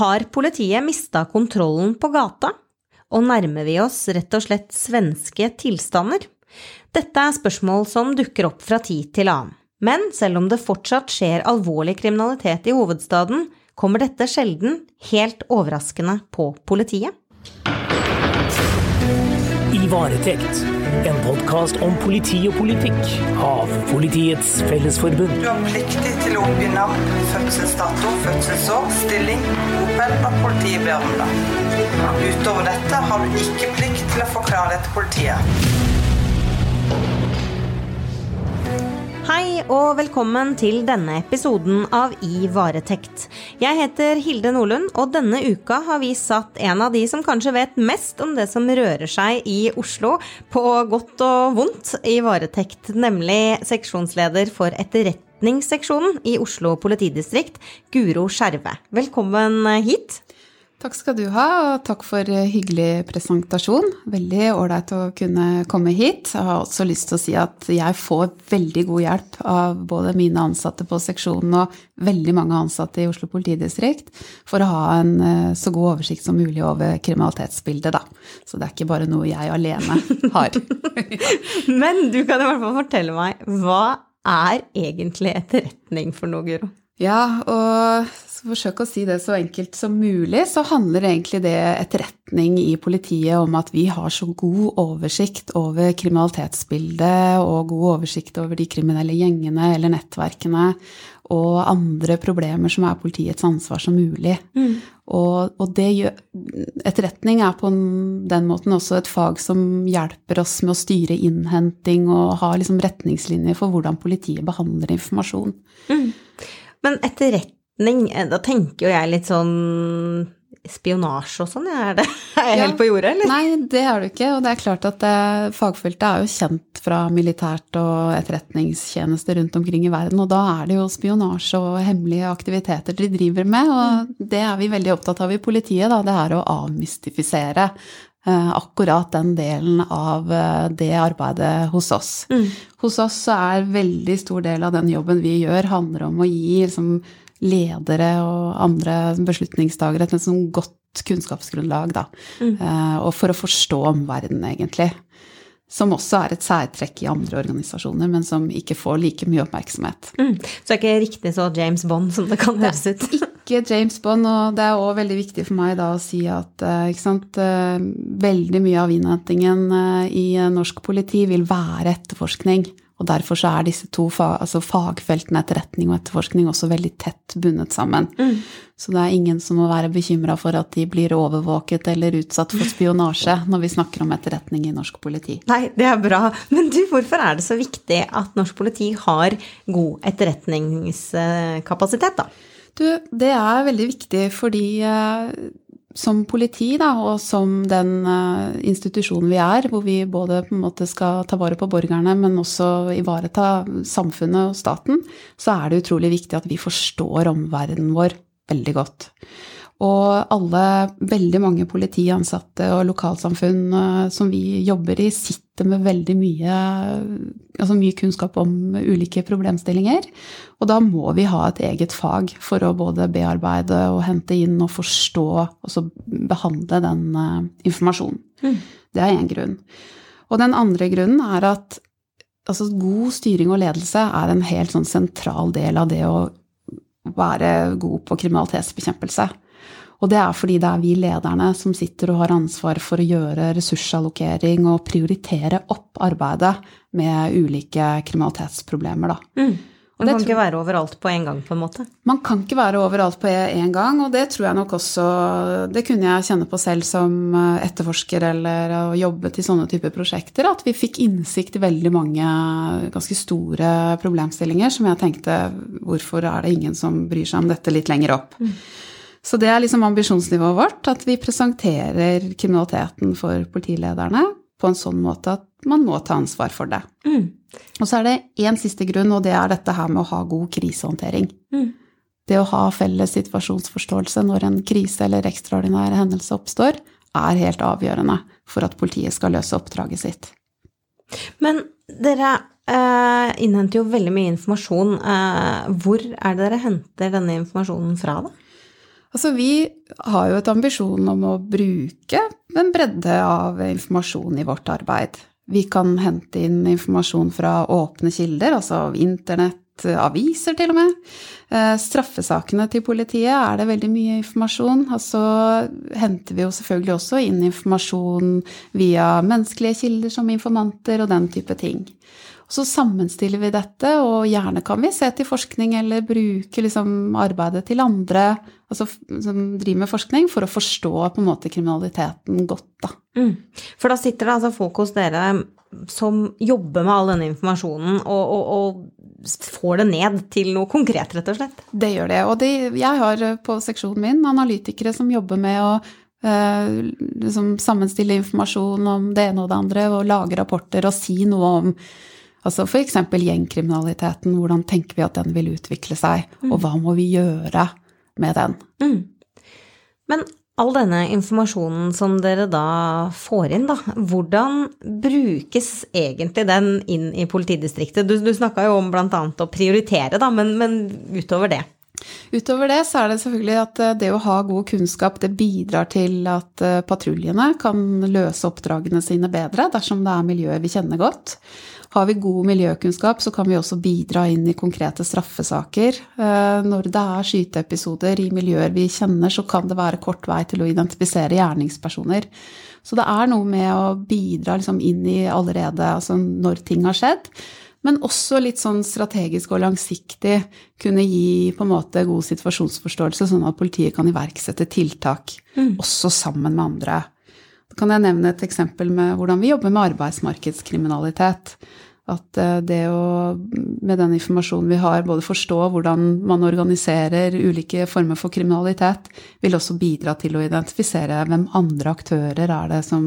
Har politiet mista kontrollen på gata? Og nærmer vi oss rett og slett svenske tilstander? Dette er spørsmål som dukker opp fra tid til annen. Men selv om det fortsatt skjer alvorlig kriminalitet i hovedstaden, kommer dette sjelden helt overraskende på politiet. Varetekt, en podkast om politi og politikk av Politiets Fellesforbund. Du har pliktig til å oppgi navn, fødselsdato, fødselsår, stilling, bopel og politiet ber om det. Utover dette har du ikke plikt til å forklare det til politiet. Hei og velkommen til denne episoden av I varetekt. Jeg heter Hilde Nordlund, og denne uka har vi satt en av de som kanskje vet mest om det som rører seg i Oslo, på godt og vondt, i varetekt, nemlig seksjonsleder for etterretningsseksjonen i Oslo politidistrikt, Guro Skjerve. Velkommen hit. Takk skal du ha, og takk for hyggelig presentasjon. Veldig ålreit å kunne komme hit. Jeg har også lyst til å si at jeg får veldig god hjelp av både mine ansatte på seksjonen og veldig mange ansatte i Oslo politidistrikt for å ha en eh, så god oversikt som mulig over kriminalitetsbildet, da. Så det er ikke bare noe jeg alene har. Men du kan i hvert fall fortelle meg, hva er egentlig etterretning for noe, Guro? Ja, og forsøk å si det så enkelt som mulig, så handler egentlig det etterretning i politiet om at vi har så god oversikt over kriminalitetsbildet og god oversikt over de kriminelle gjengene eller nettverkene og andre problemer som er politiets ansvar som mulig. Mm. Og, og gjør, etterretning er på den måten også et fag som hjelper oss med å styre innhenting og ha liksom retningslinjer for hvordan politiet behandler informasjon. Mm. Men etterretning, eh, da tenker jo jeg litt sånn spionasje og sånn, er, det, er jeg ja. helt på jordet, eller? Nei, det er du ikke. Og det er klart at det, eh, fagfeltet er jo kjent fra militært og etterretningstjeneste rundt omkring i verden. Og da er det jo spionasje og hemmelige aktiviteter de driver med. Og mm. det er vi veldig opptatt av i politiet, da. Det er å avmystifisere akkurat den delen av eh, det arbeidet hos oss. Mm. Hos oss så er veldig stor del av den jobben vi gjør, handler om å gi liksom, ledere og andre beslutningstagere et liksom, godt kunnskapsgrunnlag, da. Mm. Eh, og for å forstå omverdenen, egentlig. Som også er et særtrekk i andre organisasjoner, men som ikke får like mye oppmerksomhet. Mm. Så det er ikke riktig så James Bond som det kan høres ut? ikke James Bond, og det er òg veldig viktig for meg da å si at eh, sant, eh, veldig mye av innhentingen eh, i norsk politi vil være etterforskning. Og derfor så er disse to fag, altså fagfeltene etterretning og etterforskning også veldig tett bundet sammen. Mm. Så det er ingen som må være bekymra for at de blir overvåket eller utsatt for spionasje når vi snakker om etterretning i norsk politi. Nei, det er bra. Men du, hvorfor er det så viktig at norsk politi har god etterretningskapasitet, da? Du, det er veldig viktig fordi eh, som politi, da, og som den uh, institusjonen vi er, hvor vi både på en måte skal ta vare på borgerne, men også ivareta samfunnet og staten, så er det utrolig viktig at vi forstår omverdenen vår veldig godt. Og alle, veldig mange politiansatte og lokalsamfunn uh, som vi jobber i, sitter med veldig mye, altså mye kunnskap om ulike problemstillinger. Og da må vi ha et eget fag for å både bearbeide og hente inn og forstå og så behandle den uh, informasjonen. Mm. Det er én grunn. Og den andre grunnen er at altså, god styring og ledelse er en helt sånn sentral del av det å være god på kriminalitetsbekjempelse. Og det er fordi det er vi lederne som sitter og har ansvar for å gjøre ressursallokering og prioritere opp arbeidet med ulike kriminalitetsproblemer, da. Mm. Man kan ikke være overalt på en gang, på en måte? Man kan ikke være overalt på en gang, og det tror jeg nok også Det kunne jeg kjenne på selv som eh, etterforsker eller å jobbe til sånne typer prosjekter, at vi fikk innsikt i veldig mange ganske store problemstillinger som jeg tenkte Hvorfor er det ingen som bryr seg om dette litt lenger opp? Mm. Så det er liksom ambisjonsnivået vårt, at vi presenterer kriminaliteten for politilederne på en sånn måte at man må ta ansvar for det. Mm. Og så er det én siste grunn, og det er dette her med å ha god krisehåndtering. Mm. Det å ha felles situasjonsforståelse når en krise eller ekstraordinær hendelse oppstår, er helt avgjørende for at politiet skal løse oppdraget sitt. Men dere eh, innhenter jo veldig mye informasjon. Eh, hvor er det dere henter denne informasjonen fra, da? Altså, vi har jo et ambisjon om å bruke en bredde av informasjon i vårt arbeid. Vi kan hente inn informasjon fra åpne kilder, altså internett, aviser til og med. Eh, straffesakene til politiet er det veldig mye informasjon. Og så henter vi jo selvfølgelig også inn informasjon via menneskelige kilder som informanter og den type ting. Så sammenstiller vi dette, og gjerne kan vi se til forskning eller bruke liksom arbeidet til andre altså, som driver med forskning, for å forstå på en måte kriminaliteten godt. Da. Mm. For da sitter det altså folk hos dere som jobber med all denne informasjonen, og, og, og får det ned til noe konkret, rett og slett? Det gjør det. Og det, jeg har på seksjonen min analytikere som jobber med å eh, liksom sammenstille informasjon om det ene og det andre, og lage rapporter og si noe om Altså f.eks. gjengkriminaliteten. Hvordan tenker vi at den vil utvikle seg, mm. og hva må vi gjøre med den? Mm. Men all denne informasjonen som dere da får inn, da, hvordan brukes egentlig den inn i politidistriktet? Du, du snakka jo om bl.a. å prioritere, da, men, men utover det? Utover det så er det selvfølgelig at eh, det å ha god kunnskap, det bidrar til at eh, patruljene kan løse oppdragene sine bedre dersom det er miljøet vi kjenner godt. Har vi god miljøkunnskap, så kan vi også bidra inn i konkrete straffesaker. Eh, når det er skyteepisoder i miljøer vi kjenner, så kan det være kort vei til å identifisere gjerningspersoner. Så det er noe med å bidra liksom inn i allerede altså når ting har skjedd. Men også litt sånn strategisk og langsiktig kunne gi på en måte god situasjonsforståelse, sånn at politiet kan iverksette tiltak, mm. også sammen med andre. Da kan jeg nevne et eksempel med hvordan vi jobber med arbeidsmarkedskriminalitet. At eh, det å, med den informasjonen vi har, både forstå hvordan man organiserer ulike former for kriminalitet, vil også bidra til å identifisere hvem andre aktører er det som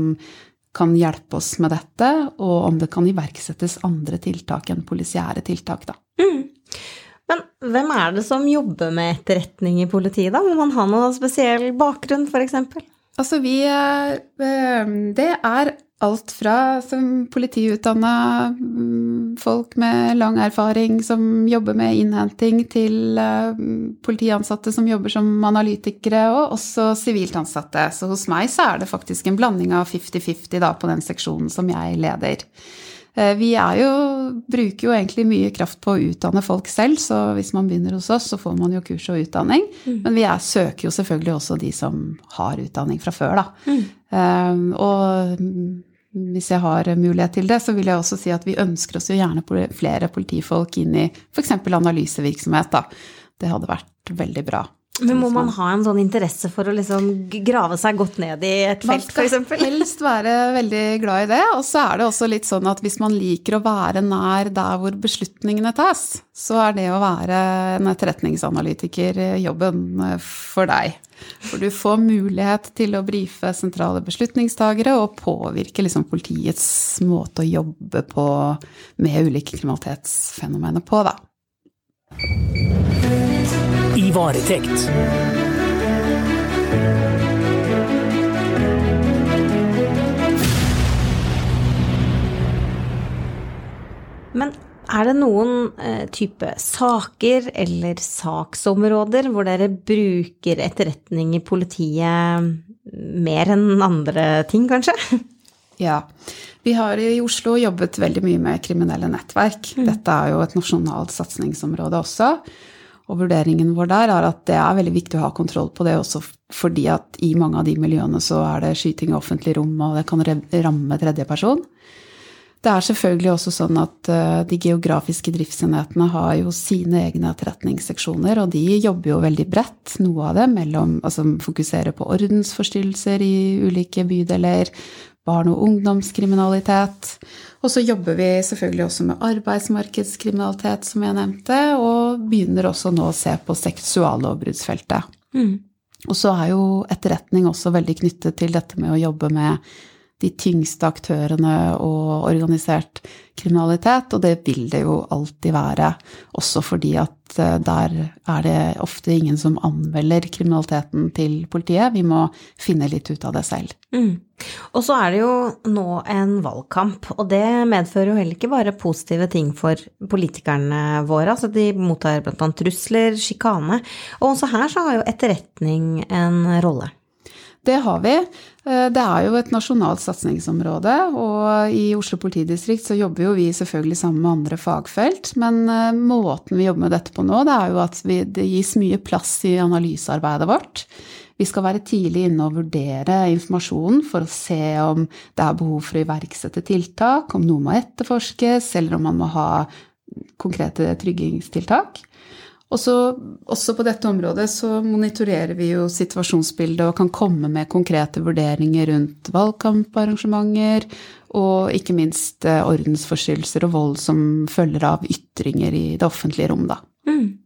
kan hjelpe oss med dette, og om det kan iverksettes andre tiltak enn polisiære tiltak, da. Mm. Men hvem er det som jobber med etterretning i politiet, da? Må man ha noen spesiell bakgrunn, f.eks.? Altså, vi eh, Det er alt fra som politiutdanna mm, folk med lang erfaring som jobber med innhenting, til eh, politiansatte som jobber som analytikere, og også sivilt ansatte. Så hos meg så er det faktisk en blanding av 50-50 på den seksjonen som jeg leder. Eh, vi jo, bruker jo egentlig mye kraft på å utdanne folk selv, så hvis man begynner hos oss, så får man jo kurs og utdanning. Mm. Men vi er, søker jo selvfølgelig også de som har utdanning fra før, da. Mm. Um, og hvis jeg har mulighet til det, så vil jeg også si at vi ønsker oss jo gjerne flere politifolk inn i f.eks. analysevirksomhet, da. Det hadde vært veldig bra. Men må man ha en sånn interesse for å liksom grave seg godt ned i et felt, f.eks.? Man skal helst være veldig glad i det. Og så er det også litt sånn at hvis man liker å være nær der hvor beslutningene tas, så er det å være en etterretningsanalytiker jobben for deg. For du får mulighet til å brife sentrale beslutningstagere og påvirke liksom politiets måte å jobbe på med ulike kriminalitetsfenomener på, da i varetekt. Men er det noen eh, type saker eller saksområder hvor dere bruker etterretning i politiet mer enn andre ting, kanskje? Ja. Vi har i Oslo jobbet veldig mye med kriminelle nettverk. Mm. Dette er jo et nasjonalt satsingsområde også. Og vurderingen vår der er at det er veldig viktig å ha kontroll på det også fordi at i mange av de miljøene så er det skyting i offentlig rom, og det kan ramme tredjeperson. Det er selvfølgelig også sånn at eh, de geografiske driftsenhetene har jo sine egne etterretningsseksjoner, og de jobber jo veldig bredt, noe av det mellom Altså fokuserer på ordensforstyrrelser i ulike bydeler, barn- og ungdomskriminalitet. Og så jobber vi selvfølgelig også med arbeidsmarkedskriminalitet, som jeg nevnte, og begynner også nå å se på seksuallovbruddsfeltet. Mm. Og så er jo etterretning også veldig knyttet til dette med å jobbe med de tyngste aktørene og organisert kriminalitet, og det vil det jo alltid være. Også fordi at eh, der er det ofte ingen som anmelder kriminaliteten til politiet. Vi må finne litt ut av det selv. Mm. Og så er det jo nå en valgkamp, og det medfører jo heller ikke bare positive ting for politikerne våre. Altså de mottar bl.a. trusler, sjikane, og også her så har jo etterretning en rolle. Det har vi. Eh, det er jo et nasjonalt satsingsområde, og i Oslo politidistrikt så jobber jo vi selvfølgelig sammen med andre fagfelt, men eh, måten vi jobber med dette på nå, det er jo at vi, det gis mye plass i analysearbeidet vårt. Vi skal være tidlig inne og vurdere informasjonen for å se om det er behov for å iverksette tiltak, om noe må etterforskes, eller om man må ha konkrete tryggingstiltak. Og så, også på dette området så monitorerer vi jo situasjonsbildet og kan komme med konkrete vurderinger rundt valgkamparrangementer, og ikke minst eh, ordensforstyrrelser og vold som følger av ytringer i det offentlige rom, da. Mm.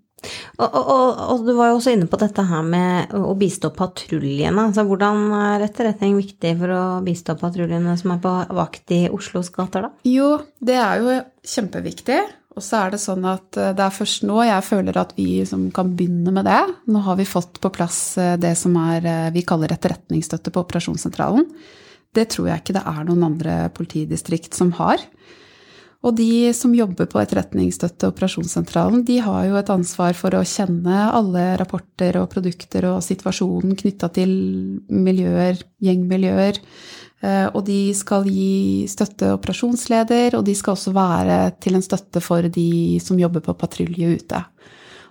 Og, og, og, du var jo også inne på dette her med å bistå patruljene. Altså, hvordan er etterretning viktig for å bistå patruljene som er på vakt i Oslos gater, da? Jo, det er jo kjempeviktig. Og så er det sånn at eh, det er først nå jeg føler at vi som kan begynne med det. Nå har vi fått på plass eh, det som er, eh, vi kaller etterretningsstøtte på operasjonssentralen. Det tror jeg ikke det er noen andre politidistrikt som har. Og de som jobber på etterretningsstøtte operasjonssentralen, de har jo et ansvar for å kjenne alle rapporter og produkter og situasjonen knytta til miljøer, gjengmiljøer, og de skal gi støtte operasjonsleder, og de skal også være til en støtte for de som jobber på patrulje ute.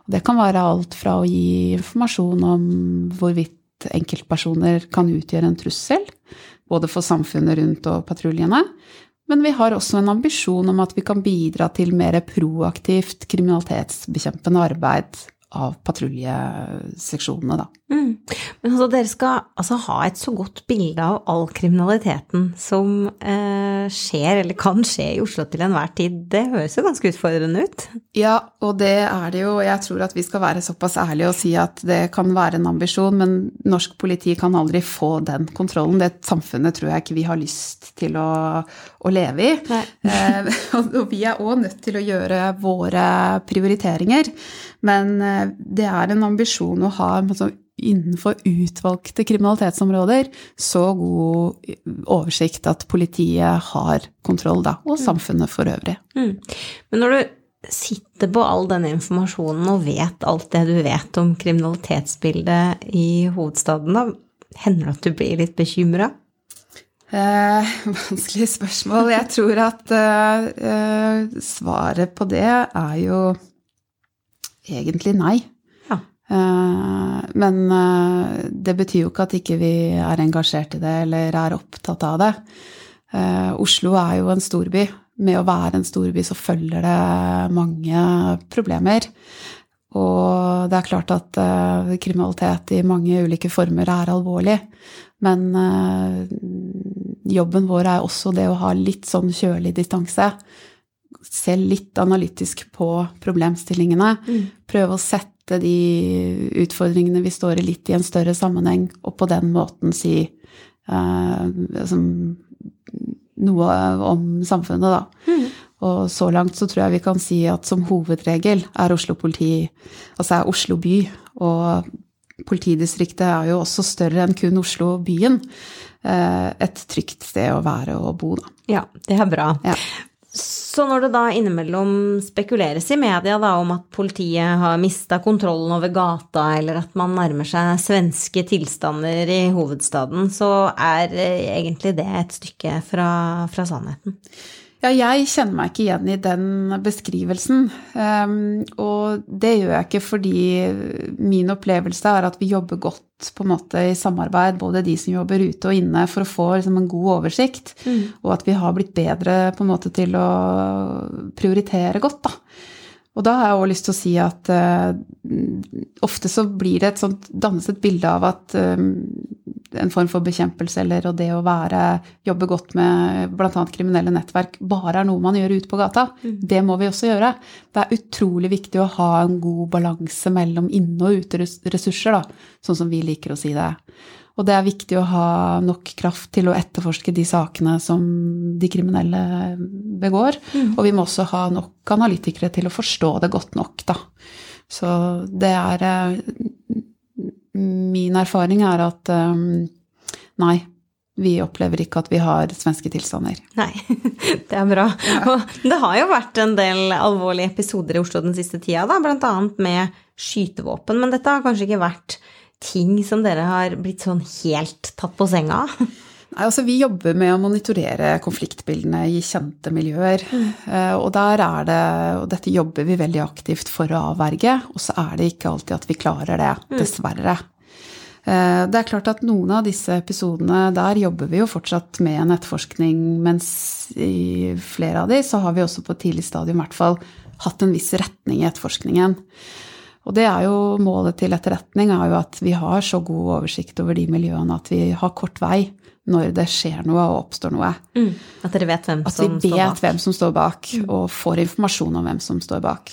Og det kan være alt fra å gi informasjon om hvorvidt enkeltpersoner kan utgjøre en trussel, både for samfunnet rundt og patruljene, men vi har også en ambisjon om at vi kan bidra til mer proaktivt kriminalitetsbekjempende arbeid av patruljeseksjonene, da. Mm. Men altså, dere skal altså ha et så godt bilde av all kriminaliteten som eh, skjer eller kan skje i Oslo til enhver tid. Det høres jo ganske utfordrende ut? Ja, og det er det jo. Jeg tror at vi skal være såpass ærlige og si at det kan være en ambisjon, men norsk politi kan aldri få den kontrollen. Det samfunnet tror jeg ikke vi har lyst til å, å leve i. Eh, og vi er òg nødt til å gjøre våre prioriteringer. Men eh, det er en ambisjon å ha altså, innenfor utvalgte kriminalitetsområder så god oversikt at politiet har kontroll, da, og mm. samfunnet for øvrig. Mm. Men når du sitter på all denne informasjonen og vet alt det du vet om kriminalitetsbildet i hovedstaden, da, hender det at du blir litt bekymra? Eh, vanskelig spørsmål. Jeg tror at eh, eh svaret på det er jo egentlig nei. Ja. Eh, men eh, det betyr jo ikke at ikke vi er engasjert i det eller er opptatt av det. Eh, Oslo er jo en storby. Med å være en storby så følger det mange problemer. Og det er klart at kriminalitet i mange ulike former er alvorlig. Men jobben vår er også det å ha litt sånn kjølig distanse se litt analytisk på problemstillingene. Mm. Prøve å sette de utfordringene vi står i, litt i en større sammenheng, og på den måten si eh, liksom, noe om samfunnet, da. Mm. Og så langt så tror jeg vi kan si at som hovedregel er Oslo politi, altså er Oslo by, og politidistriktet er jo også større enn kun Oslo byen, eh, et trygt sted å være og bo, da. Ja, det er bra. Ja. Så når det da innimellom spekuleres i media da, om at politiet har mista kontrollen over gata, eller at man nærmer seg svenske tilstander i hovedstaden, så er eh, egentlig det et stykke fra, fra sannheten? Ja, jeg kjenner meg ikke igjen i den beskrivelsen. Um, og det gjør jeg ikke fordi min opplevelse er at vi jobber godt på en måte i samarbeid, både de som jobber ute og inne, for å få liksom, en god oversikt. Mm. Og at vi har blitt bedre på en måte til å prioritere godt, da. Og da har jeg òg lyst til å si at uh, ofte så blir det et sånt dannes et bilde av at um, en form for bekjempelse eller og det å være, jobbe godt med bl.a. kriminelle nettverk bare er noe man gjør ute på gata. Det må vi også gjøre. Det er utrolig viktig å ha en god balanse mellom inne- og uteressurser, da, sånn som vi liker å si det. Og det er viktig å ha nok kraft til å etterforske de sakene som de kriminelle begår. Og vi må også ha nok analytikere til å forstå det godt nok, da. Så det er eh, Min erfaring er at eh, nei, vi opplever ikke at vi har svenske tilstander. Nei, det er bra. Og det har jo vært en del alvorlige episoder i Oslo den siste tida, da, annet med skytevåpen. Men dette har kanskje ikke vært ting som dere har blitt sånn helt tatt på senga av? Nei, altså Vi jobber med å monitorere konfliktbildene i kjente miljøer. Mm. Og der er det, og dette jobber vi veldig aktivt for å avverge, og så er det ikke alltid at vi klarer det, dessverre. Eh, det er klart at noen av disse episodene, der jobber vi jo fortsatt med en etterforskning, mens i flere av de så har vi også på et tidlig stadium i hvert fall hatt en viss retning i etterforskningen. Og det er jo målet til etterretning er jo at vi har så god oversikt over de miljøene at vi har kort vei når det skjer noe og oppstår noe. Mm. At dere vet hvem at som står bak? At vi vet hvem som står bak, mm. og får informasjon om hvem som står bak.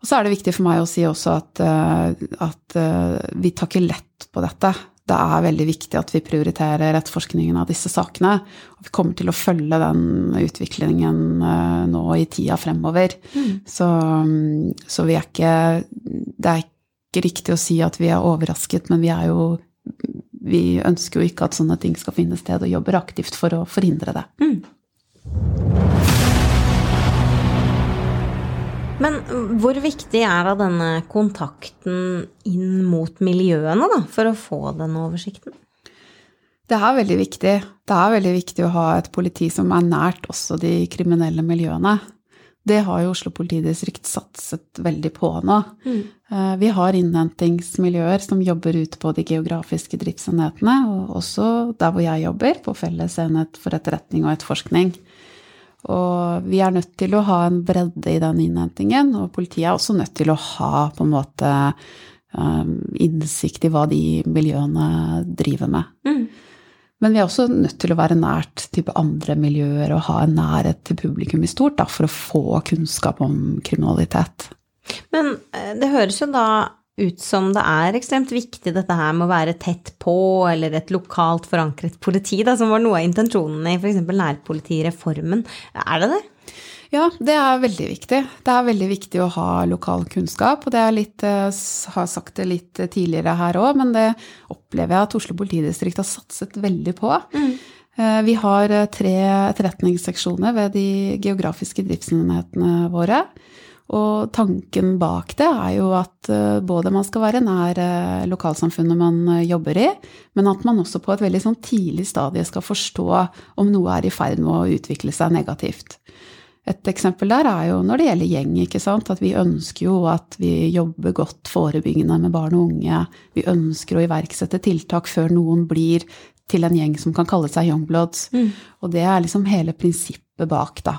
Og så er det viktig for meg å si også at, eh, at eh, vi tar ikke lett på dette. Det er veldig viktig at vi prioriterer etterforskningen av disse sakene. Og vi kommer til å følge den utviklingen eh, nå i tida fremover. Mm. Så, så vi er ikke Det er ikke riktig å si at vi er overrasket, men vi er jo vi ønsker jo ikke at sånne ting skal finne sted, og jobber aktivt for å forhindre det. Mm. Men hvor viktig er da denne kontakten inn mot miljøene, da, for å få den oversikten? Det er veldig viktig. Det er veldig viktig å ha et politi som er nært også de kriminelle miljøene. Det har jo Oslo politidistrikt satset veldig på nå. Mm. Eh, vi har innhentingsmiljøer som jobber ute på de geografiske driftsenhetene, og også der hvor jeg jobber, på Felles enhet for etterretning og etterforskning. Og vi er nødt til å ha en bredde i den innhentingen, og politiet er også nødt til å ha på en måte um, innsikt i hva de miljøene driver med. Mm. Men vi er også nødt til å være nært type andre miljøer og ha en nærhet til publikum i stort da, for å få kunnskap om kriminalitet. Men eh, det høres jo da ut som det er ekstremt viktig dette her med å være tett på, eller et lokalt forankret politi, da, som var noe av intensjonene i f.eks. nærpolitireformen. Er det det? Ja, det er veldig viktig. Det er veldig viktig å ha lokal kunnskap. Og det er litt, eh, har sagt det litt tidligere her òg, men det opplever jeg at Oslo politidistrikt har satset veldig på. Mm. Eh, vi har eh, tre etterretningsseksjoner ved de geografiske driftsenhetene våre. Og tanken bak det er jo at både man skal være nær lokalsamfunnet man jobber i, men at man også på et veldig sånn tidlig stadie skal forstå om noe er i ferd med å utvikle seg negativt. Et eksempel der er jo når det gjelder gjeng, ikke sant. At vi ønsker jo at vi jobber godt forebyggende med barn og unge. Vi ønsker å iverksette tiltak før noen blir til en gjeng som kan kalle seg Youngbloods. Mm. Og det er liksom hele prinsippet bak, da.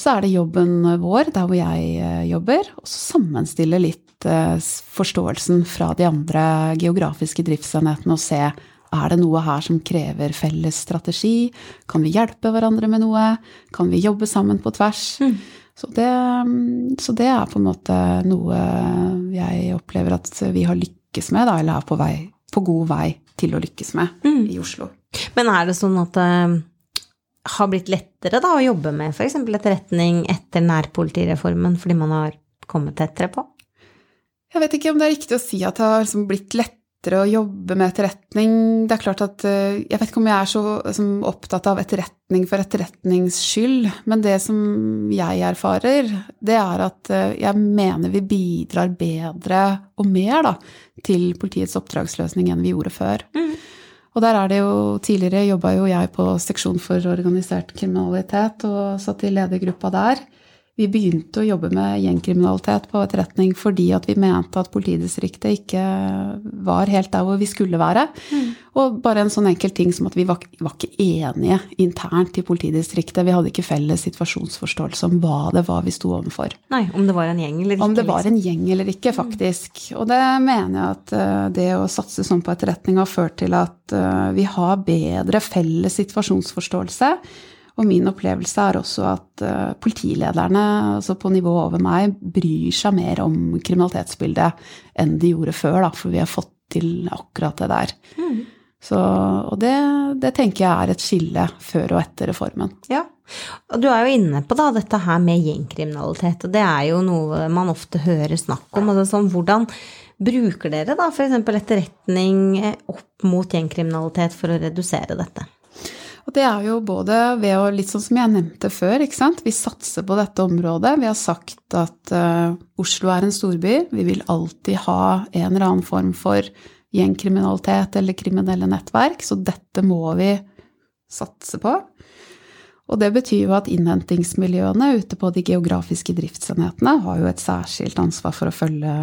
Og så er det jobben vår, der hvor jeg eh, jobber, å sammenstille litt eh, forståelsen fra de andre geografiske driftsenhetene og se er det noe her som krever felles strategi? Kan vi hjelpe hverandre med noe? Kan vi jobbe sammen på tvers? Mm. Så, det, så, det, er på en måte noe jeg opplever at vi har lykkes med, da, eller er på, vei, på god vei til å lykkes med mm. i Oslo. Men er det sånn at det har blitt lettere da, å jobbe med f.eks. etterretning etter nærpolitireformen fordi man har kommet tettere på? Jeg vet ikke om det er riktig å si at det har liksom blitt lettere å jobbe med etterretning. Det er klart at eh, Jeg vet ikke om jeg er så liksom, opptatt av etterretning for etterretnings skyld, men det som jeg erfarer, det er at eh, jeg mener vi bidrar bedre og mer da, til politiets oppdragsløsning enn vi gjorde før. Mm. Og der er det jo Tidligere jobba jo jeg på seksjon for organisert kriminalitet og satt i ledergruppa der. Vi begynte å jobbe med gjengkriminalitet på etterretning fordi at vi mente at politidistriktet ikke var helt der hvor vi skulle være. Mm. Og bare en sånn enkel ting som at vi var, var, ikke enige internt i politidistriktet. Vi hadde ikke felles situasjonsforståelse om hva det var vi sto overfor. Nei, Om det var en gjeng eller ikke. Om det var en gjeng eller ikke, faktisk. Og det mener jeg at uh, det å satse sånn på etterretning har ført til at uh, vi har bedre felles situasjonsforståelse. Og min opplevelse er også at uh, politilederne altså på nivå over meg bryr seg mer om kriminalitetsbildet enn de gjorde før, da, for vi har fått til akkurat det der. Mm. Så, og det, det, tenker jeg er et skille før og etter reformen. Ja, og Du er jo inne på da, dette her med gjengkriminalitet, og det er jo noe man ofte hører snakk om. Altså sånn, hvordan bruker dere da f.eks. etterretning opp mot gjengkriminalitet for å redusere dette? Og det er jo både ved å, litt sånn som jeg nevnte før, ikke sant. Vi satser på dette området. Vi har sagt at uh, Oslo er en storby. Vi vil alltid ha en eller annen form for gjengkriminalitet eller kriminelle nettverk, så dette må vi satse på. Og det betyr jo at innhentingsmiljøene ute på de geografiske driftsenhetene har jo et særskilt ansvar for å følge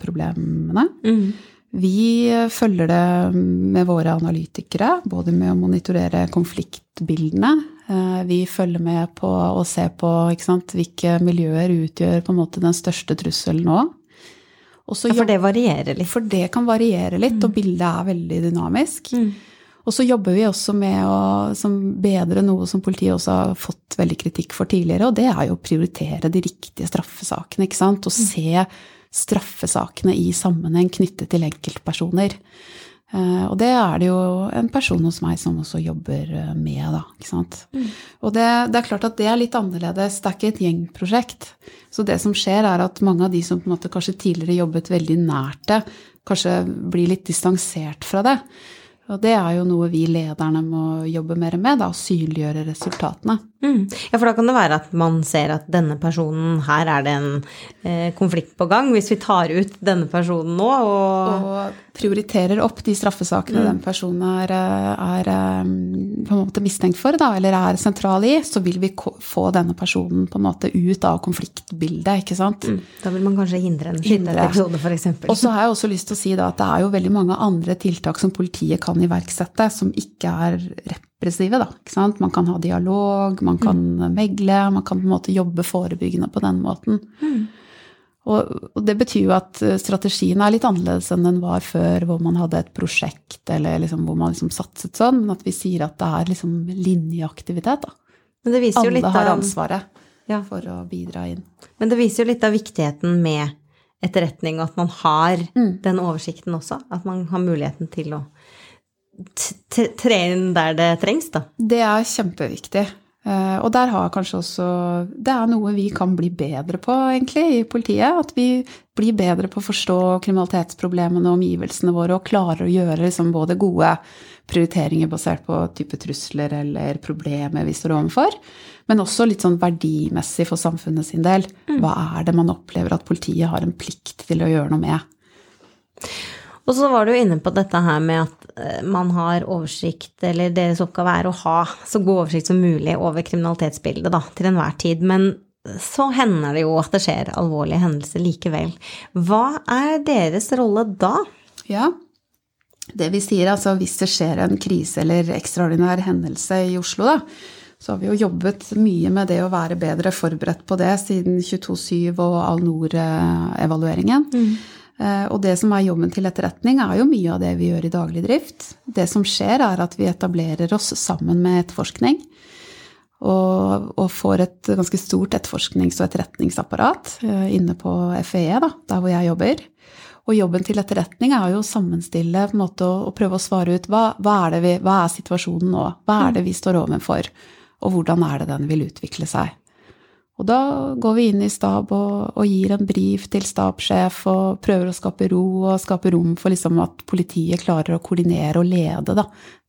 problemene. Mm. Vi følger det med våre analytikere, både med å monitorere konfliktbildene. Eh, vi følger med på å se på sant, hvilke miljøer utgjør den største trusselen nå. ja, for det varierer litt? For det kan variere litt, mm. og bildet er veldig dynamisk. Mm. Og så jobber vi også med å bedre noe som politiet også har fått veldig kritikk for tidligere, og det er jo å prioritere de riktige straffesakene, ikke sant. Og mm. se straffesakene i sammenheng knyttet til enkeltpersoner. Eh, og det er det jo en person hos meg som også jobber eh, med, da. Ikke sant. Mm. Og det, det, er klart at det er litt annerledes. Det er ikke et gjengprosjekt. Så det som skjer, er at mange av de som på en måte kanskje tidligere jobbet veldig nært det, kanskje blir litt distansert fra det. Og det er jo noe vi lederne må jobbe mer med, da, synliggjøre resultatene. Mm. Ja, for da kan det være at man ser at denne personen, her er det en eh, konflikt på gang. Hvis vi tar ut denne personen nå og Og prioriterer opp de straffesakene mm. den personen er, er, eh, på en måte mistenkt for, da, eller er sentral i, så vil vi få denne personen på en måte ut av konfliktbildet, ikke sant. Mm. Da vil man kanskje hindre en skyteepisode, f.eks. Og så har jeg også lyst til å si da at det er jo veldig mange andre tiltak som politiet kan iverksette, som ikke er repressive, da. Ikke sant? Man kan ha dialog, man kan mm. megle, man kan på en måte jobbe forebyggende på den måten. Mm. Og, og, det betyr jo at eh, strategien er litt annerledes enn den var før, hvor man hadde et prosjekt, eller liksom, hvor man liksom satset sånn, men at vi sier at det er liksom linjeaktivitet, da. Alle har ansvaret ja. for å bidra inn. Men det viser jo litt av viktigheten med etterretning, og at man har mm. den oversikten også. At man har muligheten til å tre inn der det trengs, da? Det er kjempeviktig. Eh, og der har kanskje også Det er noe vi kan bli bedre på, egentlig, i politiet. At vi blir bedre på å forstå kriminalitetsproblemene og omgivelsene våre, og klarer å gjøre liksom både gode prioriteringer basert på type trusler eller problemer vi står overfor, men også litt sånn verdimessig for samfunnet sin del. Mm. Hva er det man opplever at politiet har en plikt til å gjøre noe med? Og så var du inne på dette her med at man har oversikt, eller deres oppgave er å ha så god oversikt som mulig over kriminalitetsbildet da, til enhver tid. Men så hender det jo at det skjer alvorlige hendelser likevel. Hva er deres rolle da? Ja, det vi sier altså hvis det skjer en krise eller ekstraordinær hendelse i Oslo, da, så har vi jo jobbet mye med det å være bedre forberedt på det siden 22.7 og Al-Noor-evalueringen. Mm. Eh, og det som er jobben til etterretning, er jo mye av det vi gjør i daglig drift. Det som skjer, er at vi etablerer oss sammen med etterforskning. Og, og får et ganske stort etterforsknings- og etterretningsapparat eh, inne på FEE, da, der hvor jeg jobber. Og jobben til etterretning er jo å sammenstille på en måte, og, prøve å svare ut hva, hva, er vi, hva er situasjonen nå? Hva er det vi står overfor? Og hvordan er det den vil utvikle seg? Og da går vi inn i stab og, og gir en brief til stabssjef og prøver å skape ro og skape rom for liksom at politiet klarer å koordinere og lede da,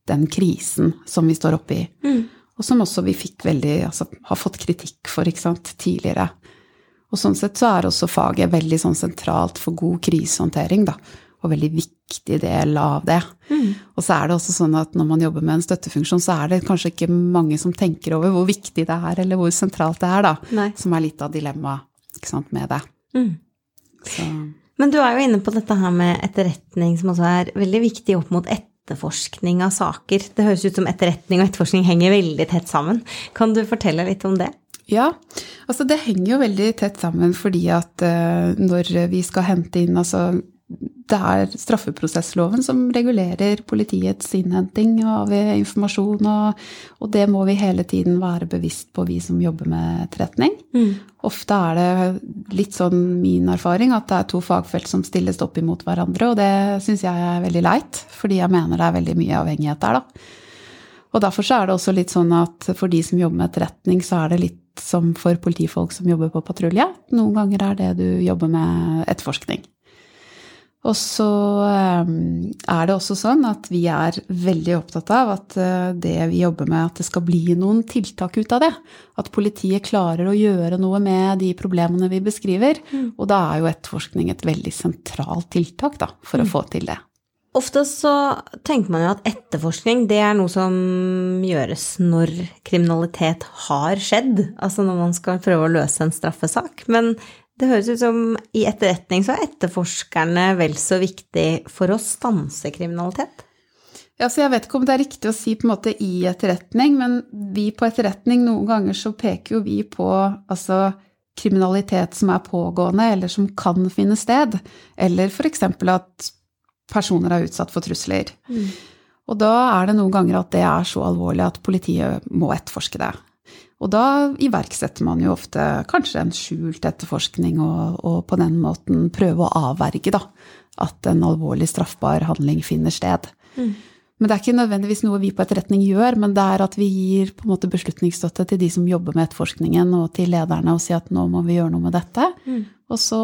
den krisen som vi står oppe i. Mm. Og som også vi fikk veldig, altså, har fått kritikk for ikke sant, tidligere. Og sånn sett så er også faget veldig sånn sentralt for god krisehåndtering, da. Og veldig viktig del av det. Og så er det også sånn at når man jobber med en støttefunksjon, så er det kanskje ikke mange som tenker over hvor viktig det er, eller hvor sentralt det er, da. Nei. Som er litt av dilemmaet med det. Mm. Så, Men du er jo inne på dette her med etterretning, som også er veldig viktig opp mot etterforskning av saker. Det høres ut som etterretning og etterforskning henger veldig tett sammen. Kan du fortelle litt om det? ja, altså det henger jo veldig tett sammen fordi at eh, når vi skal hente inn altså det er straffeprosessloven som regulerer politiets innhenting av informasjon, og, og, det må vi hele tiden være bevisst på, vi som jobber med etterretning. Mm. Ofte er det litt sånn min erfaring at det er to fagfelt som stilles opp imot hverandre, og det syns jeg er veldig leit, fordi jeg mener det er veldig mye avhengighet der, da. Og derfor så er det også litt sånn at for de som jobber med etterretning, så er det litt som for politifolk som jobber på patrulje. Noen ganger er det du jobber med etterforskning. Og så er det også sånn at vi er veldig opptatt av at det vi jobber med, at det skal bli noen tiltak ut av det. At politiet klarer å gjøre noe med de problemene vi beskriver. Mm. Og da er jo etterforskning et veldig sentralt tiltak da, for mm. å få til det. Ofte så tenker man jo at etterforskning det er noe som gjøres når kriminalitet har skjedd. Altså når man skal prøve å løse en straffesak. Men det høres ut som i etterretning så er etterforskerne vel så viktig for å stanse kriminalitet? Ja, så Jeg vet ikke om det er riktig å si på en måte i etterretning, men vi på etterretning noen ganger så peker jo vi på altså kriminalitet som er pågående, eller som kan finne sted. Eller f.eks. at personer er utsatt for trusler. Mm. Og da er det noen ganger at det er så alvorlig at politiet må etterforske det. Og da iverksetter man jo ofte kanskje en skjult etterforskning, og, og på den måten prøve å avverge da, at en alvorlig straffbar handling finner sted. Mm. Men det er ikke nødvendigvis noe vi på etterretning gjør, men det er at vi gir på en måte beslutningsstøtte til de som jobber med etterforskningen, og til lederne og sier at nå må vi gjøre noe med dette. Mm. Og så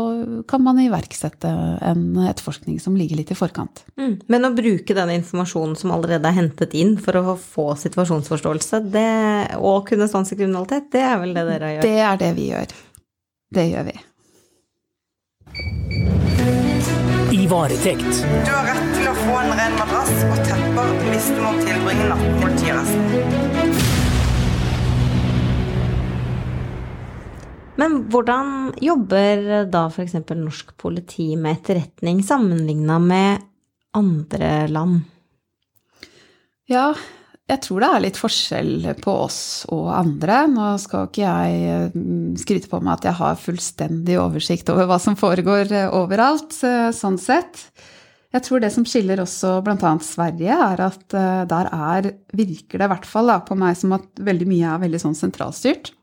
kan man iverksette en etterforskning som ligger litt i forkant. Mm. Men å bruke den informasjonen som allerede er hentet inn for å få situasjonsforståelse, det, og kunne stanse kriminalitet, det er vel det dere gjør? Det er det vi gjør. Det gjør vi. I varetekt. Du har få en ren madrass og tepper hvis du må tilbringe natten i politiarresten. Men hvordan jobber da f.eks. norsk politi med etterretning sammenligna med andre land? Ja, jeg tror det er litt forskjell på oss og andre. Nå skal ikke jeg skryte på meg at jeg har fullstendig oversikt over hva som foregår overalt, sånn sett. Jeg tror det som skiller også bl.a. Sverige, er at eh, der er, virker det i hvert fall da, på meg som at veldig mye er veldig sånn sentralstyrt.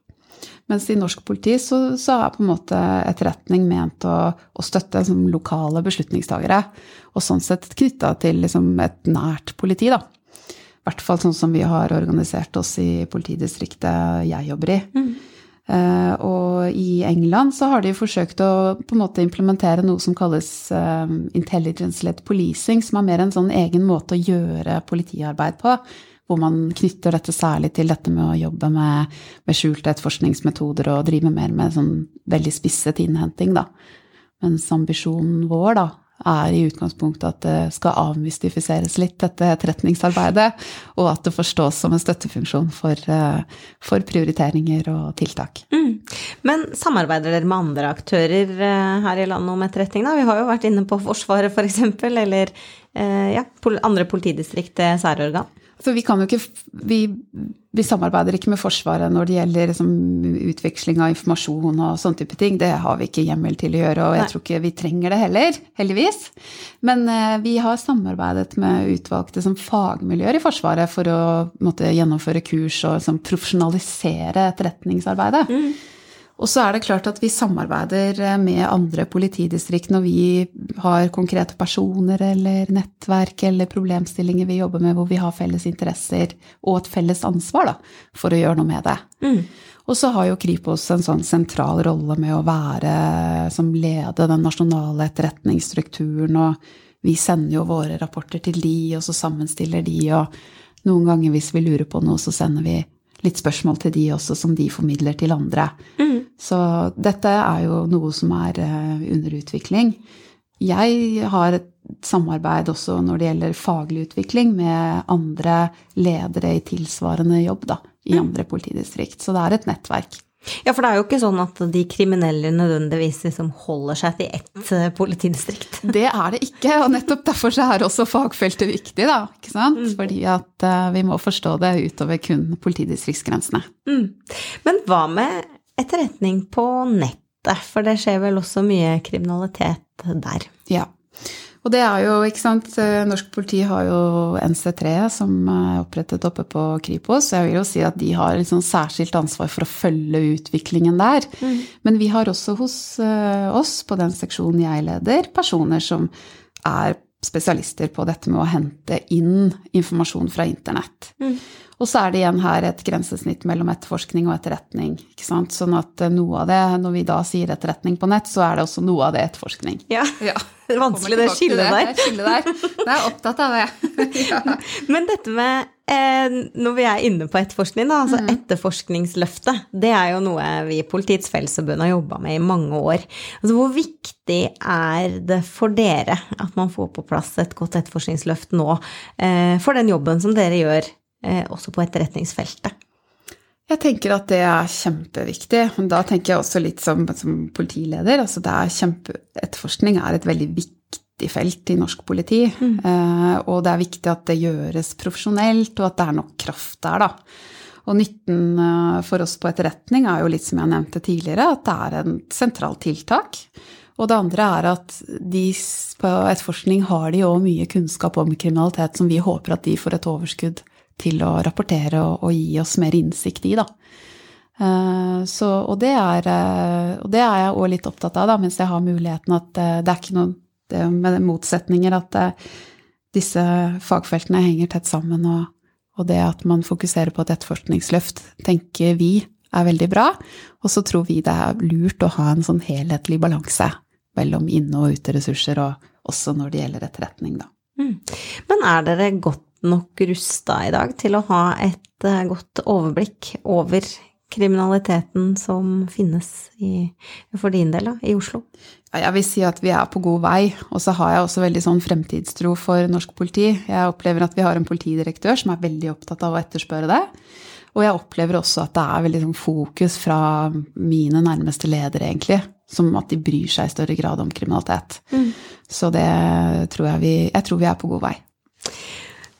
Mens i norsk politi så, så er på en måte etterretning ment å, å støtte som lokale beslutningstagere. Og sånn sett knytta til liksom et nært politi, da hvert fall sånn som vi har organisert oss i politidistriktet jeg jobber i. Mm. Uh, og i England så har de forsøkt å på en måte implementere noe som kalles uh, intelligence-led policing, som er mer en sånn egen måte å gjøre politiarbeid på. Hvor man knytter dette særlig til dette med å jobbe med, med skjulte etterforskningsmetoder og drive mer med sånn veldig spisset innhenting, da. Mens ambisjonen vår, da, er i utgangspunktet at det skal avmystifiseres litt, dette etterretningsarbeidet, og at det forstås som en støttefunksjon for, eh, for prioriteringer og tiltak. Mm. Men samarbeider dere med andre aktører eh, her i landet om etterretning? Da? Vi har jo vært inne på Forsvaret f.eks., for eller eh, ja, andre politidistrikt, særorgan. For vi kan jo ikke vi, vi, samarbeider ikke med Forsvaret når det gjelder liksom, utveksling av informasjon og sånne type ting. Det har vi ikke hjemmel til å gjøre, og jeg Nei. tror ikke vi trenger det heller, heldigvis. Men eh, vi har samarbeidet med utvalgte som fagmiljøer i Forsvaret for å måtte, gjennomføre kurs og liksom, profesjonalisere etterretningsarbeidet. Mm. Og så er det klart at vi samarbeider eh, med andre politidistrikt når vi har konkrete personer eller nettverk eller problemstillinger vi jobber med hvor vi har felles interesser og et felles ansvar da, for å gjøre noe med det. Mm. Og så har jo Kripos en sånn sentral rolle med å være som lede den nasjonale etterretningsstrukturen, og vi sender jo våre rapporter til de, og så sammenstiller de, og noen ganger hvis vi lurer på noe, så sender vi litt spørsmål til de også, som de formidler til andre. Mm. Så dette er jo noe som er eh, under utvikling. jeg har et samarbeid også når det gjelder faglig utvikling med andre ledere i tilsvarende jobb da, i andre politidistrikt. Så det er et nettverk. Ja, for det er jo ikke sånn at de kriminelle nødvendigvis liksom holder seg til ett eh, politidistrikt. Det er det ikke, og nettopp derfor så er også fagfeltet viktig, da. Ikke sant? Mm. Fordi at uh, vi må forstå det utover kun politidistriktsgrensene. Mm. Men hva med etterretning på nettet? For det skjer vel også mye kriminalitet der? Ja. Og det er jo, ikke sant, eh, Norsk politi har jo NC3 som er opprettet oppe på Kripos. Så jeg vil jo si at de har liksom særskilt ansvar for å følge utviklingen der. Mm. Men vi har også hos uh, oss, på den seksjonen jeg leder, personer som er spesialister på dette med å hente inn informasjon fra internett. Mm. Og så er det igjen her et grensesnitt mellom etterforskning og etterretning. ikke sant? Sånn at noe av det, når vi da sier etterretning på nett, så er det også noe av det etterforskning. Ja, ja. Det er vanskelig det skillet der. Det skillet der. Jeg er opptatt av det. ja. Men dette med eh, Når vi er inne på etterforskning, da, altså mm. etterforskningsløftet, det er jo noe vi i Politiets Fellesforbund har jobba med i mange år. Altså, hvor viktig er det for dere at man får på plass et godt etterforskningsløft nå, eh, for den jobben som dere gjør eh, også på etterretningsfeltet? Jeg tenker at det er kjempeviktig. Da tenker jeg også litt som, som politileder. Altså det er kjempe, etterforskning er et veldig viktig felt i norsk politi. Mm. Eh, og det er viktig at det gjøres profesjonelt, og at det er nok kraft der, da. Og nytten eh, for oss på etterretning er jo litt som jeg nevnte tidligere, at det er en sentralt tiltak. Og det andre er at de på etterforskning har de jo mye kunnskap om kriminalitet som vi håper at de får et overskudd til å rapportere og, og gi oss mer innsikt i, da. Uh, så, og, det er, og, det er, jeg òg litt opptatt av, da, mens jeg har muligheten at det er ikke noen det med motsetninger at disse fagfeltene henger tett sammen, og, og, det at man fokuserer på et etterforskningsløft, tenker vi er veldig bra. Og så tror vi det er lurt å ha en sånn helhetlig balanse mellom inne- og uteressurser, og også når det gjelder etterretning, da. Mm. Men er dere godt nok rusta i dag til å ha et eh, godt overblikk over kriminaliteten som finnes i, for din del, da, i Oslo? Ja, jeg vil si at vi er på god vei. Og så har jeg også veldig sånn fremtidstro for norsk politi. Jeg opplever at vi har en politidirektør som er veldig opptatt av å etterspørre det. Og jeg opplever også at det er veldig sånn fokus fra mine nærmeste ledere, egentlig. Som at de bryr seg i større grad om kriminalitet. Mm. Så det tror jeg vi Jeg tror vi er på god vei.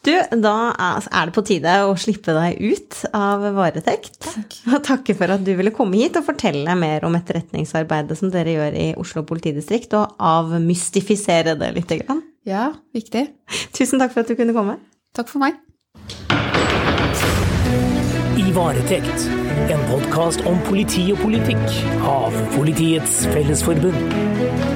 Du, da er det på tide å slippe deg ut av varetekt. Takk. Og takke for at du ville komme hit og fortelle mer om etterretningsarbeidet som dere gjør i Oslo politidistrikt, og avmystifisere det litt. Ja, viktig. Tusen takk for at du kunne komme. Takk for meg. I varetekt, en podkast om politi og politikk av Politiets Fellesforbund.